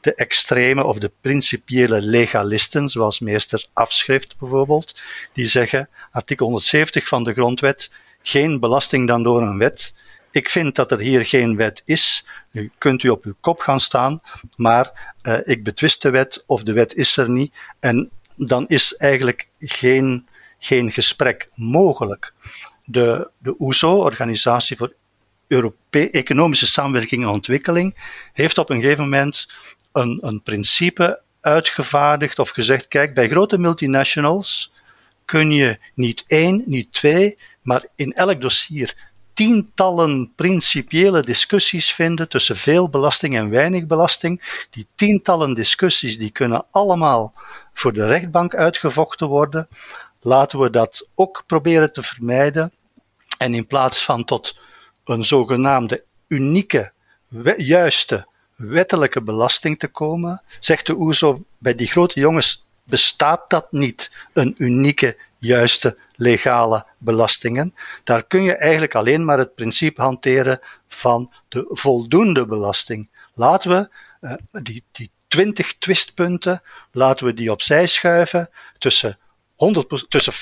de extreme of de principiële legalisten, zoals meester Afschrift bijvoorbeeld, die zeggen, artikel 170 van de grondwet, geen belasting dan door een wet. Ik vind dat er hier geen wet is. Nu kunt u op uw kop gaan staan, maar uh, ik betwist de wet of de wet is er niet. En dan is eigenlijk geen, geen gesprek mogelijk. De, de OESO, Organisatie voor Europe Economische Samenwerking en Ontwikkeling, heeft op een gegeven moment een, een principe uitgevaardigd of gezegd: kijk, bij grote multinationals kun je niet één, niet twee, maar in elk dossier tientallen principiële discussies vinden tussen veel belasting en weinig belasting. Die tientallen discussies die kunnen allemaal voor de rechtbank uitgevochten worden. Laten we dat ook proberen te vermijden. En in plaats van tot een zogenaamde unieke, juiste, wettelijke belasting te komen, zegt de OESO, bij die grote jongens bestaat dat niet, een unieke, juiste, legale belastingen. Daar kun je eigenlijk alleen maar het principe hanteren van de voldoende belasting. Laten we uh, die, die 20 twistpunten, laten we die opzij schuiven tussen, 100, tussen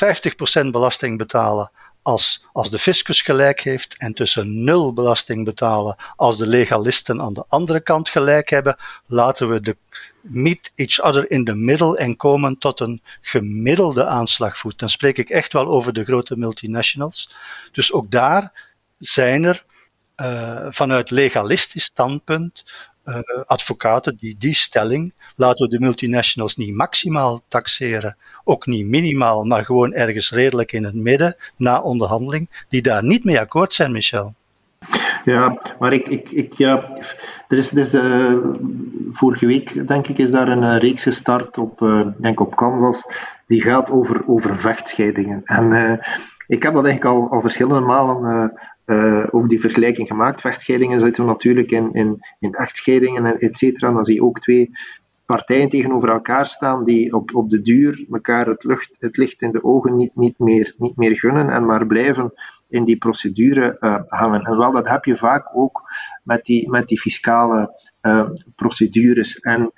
50% belasting betalen als, als de fiscus gelijk heeft en tussen nul belasting betalen als de legalisten aan de andere kant gelijk hebben, laten we de meet each other in the middle en komen tot een gemiddelde aanslagvoet. Dan spreek ik echt wel over de grote multinationals. Dus ook daar zijn er uh, vanuit legalistisch standpunt uh, advocaten die die stelling, laten we de multinationals niet maximaal taxeren, ook niet minimaal, maar gewoon ergens redelijk in het midden, na onderhandeling, die daar niet mee akkoord zijn, Michel. Ja, maar ik, ik, ik ja, er is, dus uh, vorige week, denk ik, is daar een uh, reeks gestart op, denk op Canvas, die gaat over, over vechtscheidingen. En ik heb dat eigenlijk al, al verschillende malen uh, ook die vergelijking gemaakt. Vechtscheidingen zitten natuurlijk in, in, in echtscheidingen, et cetera. Dan zie je ook twee partijen tegenover elkaar staan die op, op de duur elkaar het, lucht, het licht in de ogen niet, niet, meer, niet meer gunnen en maar blijven in die procedure uh, hangen. En wel, dat heb je vaak ook met die, met die fiscale uh, procedures. En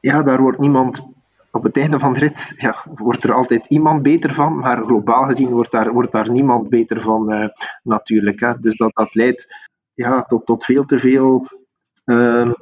ja, daar wordt niemand op het einde van de rit ja, wordt er altijd iemand beter van, maar globaal gezien wordt daar, wordt daar niemand beter van uh, natuurlijk. Hè. Dus dat, dat leidt ja, tot, tot veel te veel uh,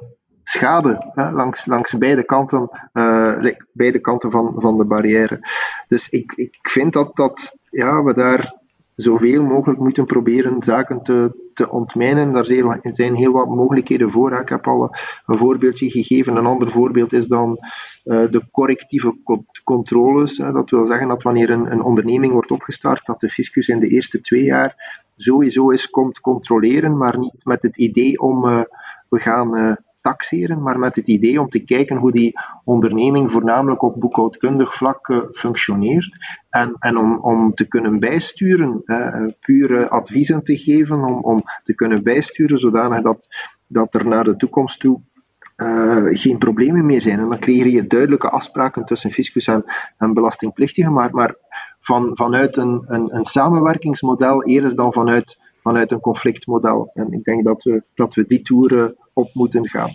schade hè, langs, langs beide kanten, uh, beide kanten van, van de barrière. Dus ik, ik vind dat, dat ja, we daar zoveel mogelijk moeten proberen zaken te, te ontmijnen. Daar zijn heel wat mogelijkheden voor. Ik heb al een voorbeeldje gegeven. Een ander voorbeeld is dan uh, de correctieve controles. Dat wil zeggen dat wanneer een, een onderneming wordt opgestart, dat de fiscus in de eerste twee jaar sowieso eens komt controleren, maar niet met het idee om uh, we gaan uh, taxeren, maar met het idee om te kijken hoe die onderneming voornamelijk op boekhoudkundig vlak uh, functioneert. En, en om, om te kunnen bijsturen, uh, pure adviezen te geven, om, om te kunnen bijsturen zodanig dat, dat er naar de toekomst toe uh, geen problemen meer zijn. En dan creëer je duidelijke afspraken tussen fiscus en, en belastingplichtigen, maar, maar van, vanuit een, een, een samenwerkingsmodel eerder dan vanuit, vanuit een conflictmodel. En ik denk dat we, dat we die toeren op moeten gaan.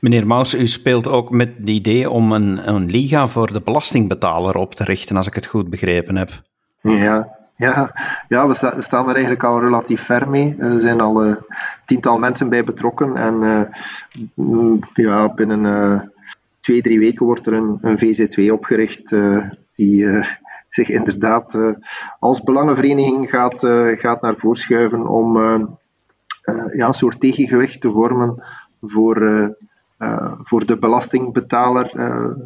Meneer Maus, u speelt ook met het idee om een, een liga voor de belastingbetaler op te richten, als ik het goed begrepen heb. Ja, ja, ja we, sta, we staan er eigenlijk al relatief ver mee. Er zijn al uh, tiental mensen bij betrokken. En uh, ja, binnen uh, twee, drie weken wordt er een, een VZ2 opgericht die zich inderdaad als belangenvereniging gaat, gaat naar voren schuiven om ja, een soort tegengewicht te vormen voor, voor de belastingbetaler,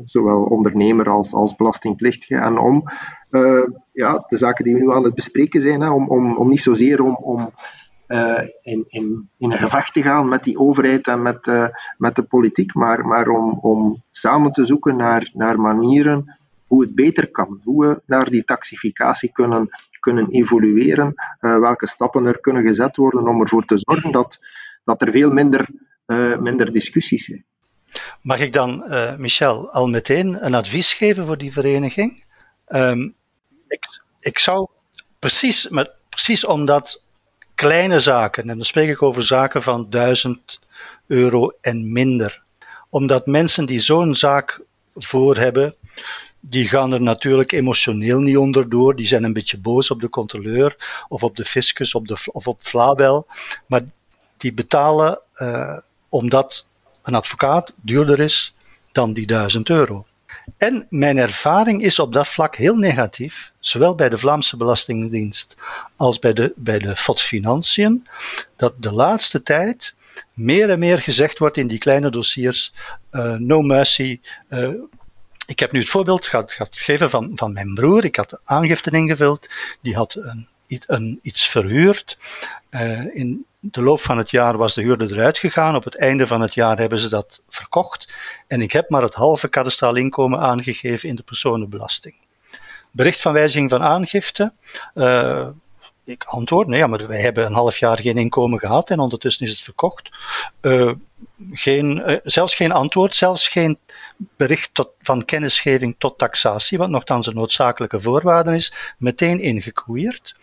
zowel ondernemer als, als belastingplichtige. En om ja, de zaken die we nu aan het bespreken zijn, hè, om, om, om niet zozeer om, om in, in, in een gevecht te gaan met die overheid en met, met de politiek, maar, maar om, om samen te zoeken naar, naar manieren hoe het beter kan, hoe we naar die taxificatie kunnen, kunnen evolueren, welke stappen er kunnen gezet worden om ervoor te zorgen dat, dat er veel minder uh, minder discussies zijn. Mag ik dan, uh, Michel, al meteen een advies geven voor die vereniging? Um, ik, ik zou precies, met, precies omdat kleine zaken, en dan spreek ik over zaken van 1000 euro en minder, omdat mensen die zo'n zaak voor hebben, die gaan er natuurlijk emotioneel niet onderdoor. Die zijn een beetje boos op de controleur of op de fiscus op de, of op Flabel. Maar die betalen uh, omdat een advocaat duurder is dan die 1000 euro. En mijn ervaring is op dat vlak heel negatief, zowel bij de Vlaamse Belastingdienst als bij de, bij de FOD Financiën, dat de laatste tijd meer en meer gezegd wordt in die kleine dossiers: uh, no mercy. Uh, ik heb nu het voorbeeld gehad, geven van, van mijn broer. Ik had aangifte ingevuld, die had een, een, iets verhuurd. Uh, in de loop van het jaar was de huurder eruit gegaan. Op het einde van het jaar hebben ze dat verkocht. En ik heb maar het halve kadastraal inkomen aangegeven in de personenbelasting. Bericht van wijziging van aangifte. Uh, ik antwoord, nee, maar wij hebben een half jaar geen inkomen gehad en ondertussen is het verkocht. Uh, geen, uh, zelfs geen antwoord, zelfs geen bericht tot, van kennisgeving tot taxatie, wat nogthans een noodzakelijke voorwaarde is, meteen ingekoeierd.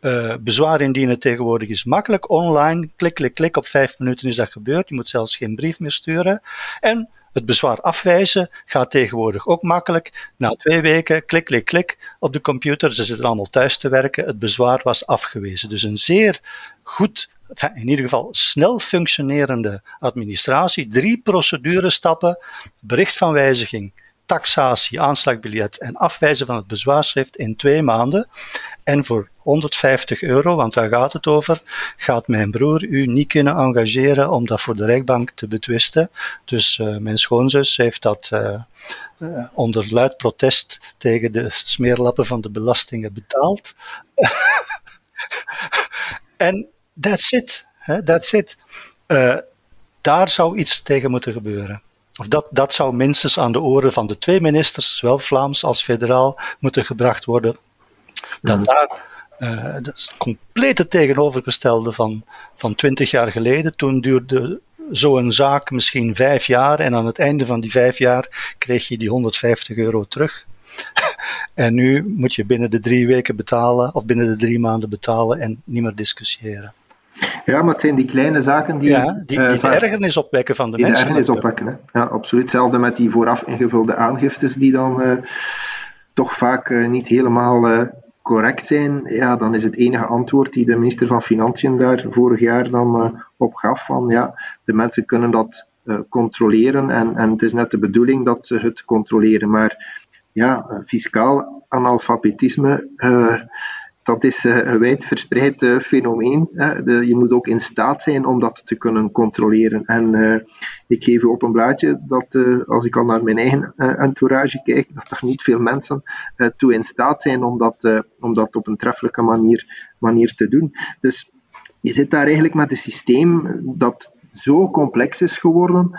Uh, bezwaar indienen tegenwoordig is makkelijk. Online, klik, klik, klik. Op vijf minuten is dat gebeurd. Je moet zelfs geen brief meer sturen. En het bezwaar afwijzen gaat tegenwoordig ook makkelijk. Na twee weken, klik, klik, klik op de computer. Ze zitten allemaal thuis te werken. Het bezwaar was afgewezen. Dus een zeer goed, in ieder geval snel functionerende administratie. Drie procedurestappen, bericht van wijziging, taxatie, aanslagbiljet en afwijzen van het bezwaarschrift in twee maanden. En voor 150 euro, want daar gaat het over, gaat mijn broer u niet kunnen engageren om dat voor de rechtbank te betwisten. Dus uh, mijn schoonzus heeft dat uh, uh, onder luid protest tegen de smeerlappen van de belastingen betaald. en that's it. Hè, that's it. daar zou iets tegen moeten gebeuren. Of dat, dat zou minstens aan de oren van de twee ministers, zowel Vlaams als federaal, moeten gebracht worden. Dat mhm. daar, uh, dat is het complete tegenovergestelde van, van twintig jaar geleden. Toen duurde zo'n zaak misschien vijf jaar en aan het einde van die vijf jaar kreeg je die 150 euro terug. en nu moet je binnen de drie weken betalen of binnen de drie maanden betalen en niet meer discussiëren. Ja, maar het zijn die kleine zaken die... Ja, die, die uh, de ergernis opwekken van de die mensen. Die ergernis opwekken, hè. Ja, absoluut. Hetzelfde met die vooraf ingevulde aangiftes die dan uh, toch vaak uh, niet helemaal correct zijn. Ja, dan is het enige antwoord die de minister van Financiën daar vorig jaar dan op gaf van ja, de mensen kunnen dat controleren en, en het is net de bedoeling dat ze het controleren. Maar ja, fiscaal analfabetisme dat is eh, een wijdverspreid uh, fenomeen. Je moet ook in staat zijn om dat te kunnen controleren. En uh, ik geef u op een blaadje dat, als ik al naar mijn eigen entourage kijk, dat er niet veel mensen toe in staat zijn om dat, om dat op een treffelijke manier, manier te doen. Dus je zit daar eigenlijk met een systeem dat zo complex is geworden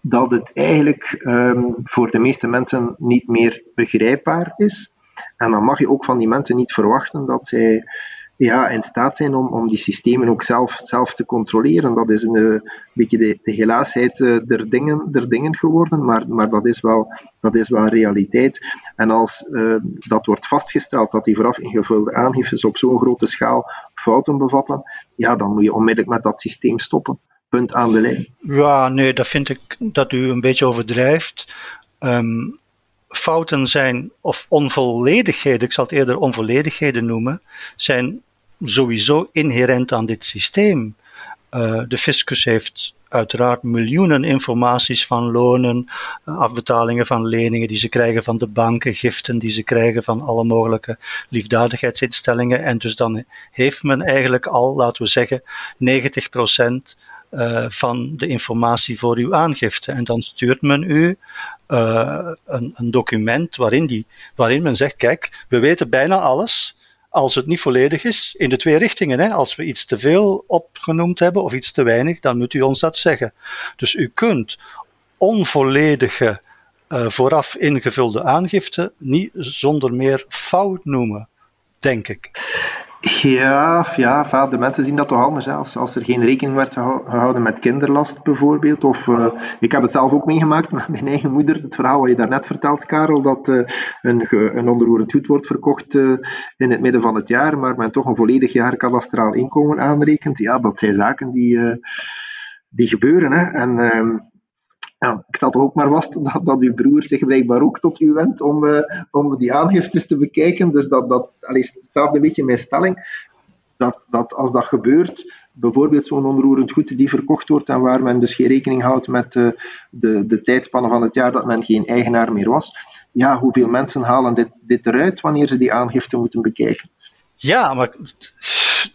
dat het eigenlijk um, voor de meeste mensen niet meer begrijpbaar is. En dan mag je ook van die mensen niet verwachten dat zij ja, in staat zijn om, om die systemen ook zelf, zelf te controleren. Dat is een, eh, beetje de, helaasheid uh, der, dingen, der dingen geworden, maar, maar dat, is wel, dat is wel realiteit. En als uh, dat wordt vastgesteld dat die vooraf ingevulde aangiftes op zo'n grote schaal fouten bevatten, ja, dan moet je onmiddellijk met dat systeem stoppen. Punt aan de lijn. Ja, nee, dat vind ik dat u een beetje overdrijft. Um, fouten zijn, of onvolledigheden, ik zal het eerder onvolledigheden noemen, zijn sowieso inherent aan dit systeem. Uh, de fiscus heeft uiteraard miljoenen informaties van lonen, uh, afbetalingen van leningen die ze krijgen van de banken, giften die ze krijgen van alle mogelijke liefdadigheidsinstellingen. En dus dan heeft men eigenlijk al, laten we zeggen, 90 procent uh, van de informatie voor uw aangifte. En dan stuurt men u uh, een, een, document waarin, die, waarin men zegt: kijk, we weten bijna alles. Als het niet volledig is, in de twee richtingen. Hè. Als we iets te veel opgenoemd hebben of iets te weinig, dan moet u ons dat zeggen. Dus u kunt onvolledige, uh, vooraf ingevulde aangifte niet zonder meer fout noemen, denk ik. Ja, ja, de mensen zien dat toch anders. Hè? Als, als er geen rekening werd gehouden met kinderlast bijvoorbeeld. Of, uh, ik heb het zelf ook meegemaakt met mijn eigen moeder. Het verhaal wat je daarnet vertelt, Karel, dat uh, een, een onroerend goed wordt verkocht uh, in het midden van het jaar, maar men toch een volledig jaar kadastraal inkomen aanrekent. Ja, dat zijn zaken die, die gebeuren. Hè? En ehm, ja, ik stel toch ook maar vast dat, dat uw broer zich blijkbaar ook tot u wendt om, uh, om die aangiftes te bekijken. Dus dat, dat allee, staat een beetje mijn stelling. Dat, dat als dat gebeurt, bijvoorbeeld zo'n onroerend goed die verkocht wordt en waar men dus geen rekening houdt met uh, de, de tijdspannen van het jaar dat men geen eigenaar meer was, ja, hoeveel mensen halen dit, dit eruit wanneer ze die aangifte moeten bekijken? Ja, maar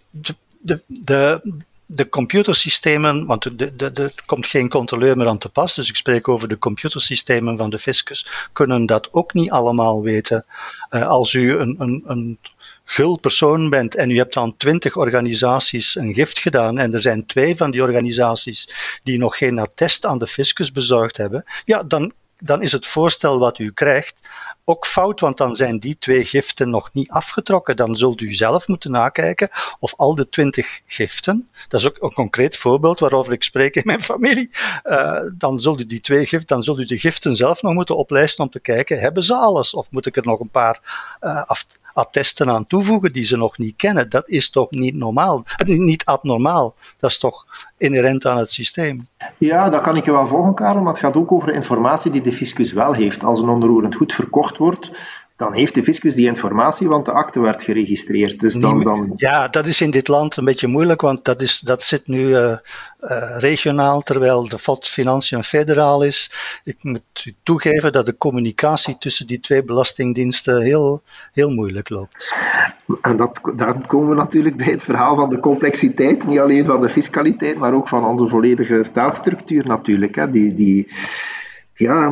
de, de, de, de computersystemen, want er komt geen controleur meer aan te pas, dus ik spreek over de computersystemen van de fiscus, kunnen dat ook niet allemaal weten. Uh, als u een, een, een gul persoon bent en u hebt aan twintig organisaties een gift gedaan en er zijn twee van die organisaties die nog geen attest aan de fiscus bezorgd hebben, ja, dan, dan is het voorstel wat u krijgt ook fout, want dan zijn die twee giften nog niet afgetrokken. Dan zult u zelf moeten nakijken of al de twintig giften, dat is ook een concreet voorbeeld waarover ik spreek in mijn familie, uh, dan zult u die twee giften, dan zult u de giften zelf nog moeten oplijsten om te kijken, hebben ze alles? Of moet ik er nog een paar uh, af, attesten aan toevoegen die ze nog niet kennen? Dat is toch niet normaal, niet abnormaal. Dat is toch inherent aan het systeem. Ja, dat kan ik je wel volgen, Karel, maar het gaat ook over informatie die de fiscus wel heeft. Als een onroerend goed verkocht wordt, dan heeft de fiscus die informatie, want de akte werd geregistreerd. Dus dan, dan... Ja, dat is in dit land een beetje moeilijk, want dat, is, dat zit nu uh, uh, regionaal, terwijl de FOD Financiën federaal is. Ik moet u toegeven dat de communicatie tussen die twee belastingdiensten heel, heel moeilijk loopt. En dat, dan komen we natuurlijk bij het verhaal van de complexiteit, niet alleen van de fiscaliteit, maar ook van onze volledige staatsstructuur natuurlijk. Hè. Die, die ja,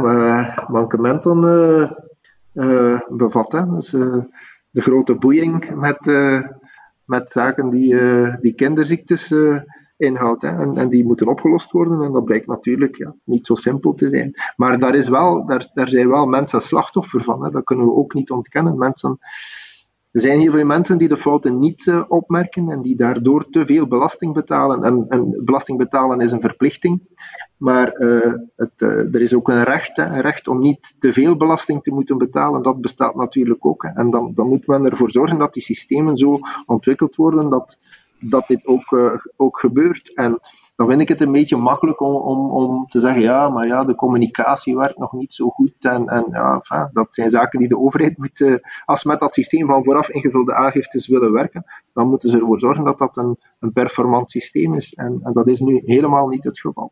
mankementen uh, uh, bevat. Hè. Dus, uh, de grote boeiing met, uh, met zaken die, die kinderziektes inhoudt. Hè. En, en, die moeten opgelost worden. En dat blijkt natuurlijk ja, niet zo simpel te zijn. Maar daar, is wel, daar, daar zijn wel mensen slachtoffer van. Hè. Dat kunnen we ook niet ontkennen. Mensen er zijn heel veel mensen die de fouten niet opmerken en die daardoor te veel belasting betalen. En, en belasting betalen is een verplichting, maar uh, het, uh, er is ook een recht, hè, recht om niet te veel belasting te moeten betalen. Dat bestaat natuurlijk ook. Hè. En dan, dan moet men ervoor zorgen dat die systemen zo ontwikkeld worden dat dat dit ook, ook gebeurt. En dan vind ik het een beetje makkelijk om, om, om te zeggen, ja, maar ja, de communicatie werkt nog niet zo goed. En, en ja, dat zijn zaken die de overheid moet, uh, als met dat systeem van vooraf ingevulde aangiftes willen werken, dan moeten ze ervoor zorgen dat dat een, een performant systeem is. En, en dat is nu helemaal niet het geval.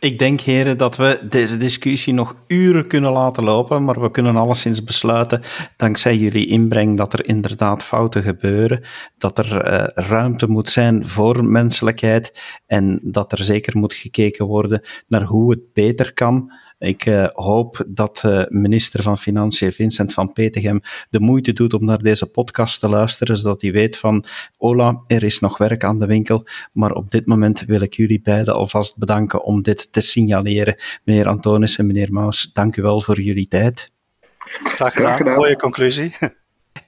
Ik denk, heren, dat we deze discussie nog uren kunnen laten lopen, maar we kunnen alleszins besluiten, dankzij jullie inbreng, dat er inderdaad fouten gebeuren, dat er uh, ruimte moet zijn voor menselijkheid en dat er zeker moet gekeken worden naar hoe het beter kan. Ik uh, hoop dat uh, minister van Financiën Vincent van Petegem de moeite doet om naar deze podcast te luisteren, zodat hij weet van, Ola, er is nog werk aan de winkel, maar op dit moment wil ik jullie beiden alvast bedanken om dit te signaleren. Meneer Antonis en meneer Maus, dank u wel voor jullie tijd. Graag gedaan. Graag gedaan. Mooie conclusie.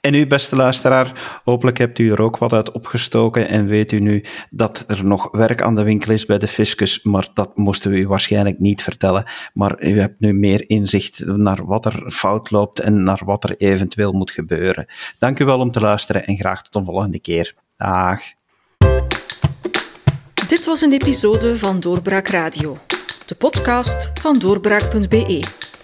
En u, beste luisteraar, hopelijk hebt u er ook wat uit opgestoken en weet u nu dat er nog werk aan de winkel is bij de fiscus, maar dat moesten we u waarschijnlijk niet vertellen. Maar u hebt nu meer inzicht naar wat er fout loopt en naar wat er eventueel moet gebeuren. Dank u wel om te luisteren en graag tot een volgende keer. Dag. Dit was een episode van Doorbraak Radio, de podcast van doorbraak.be.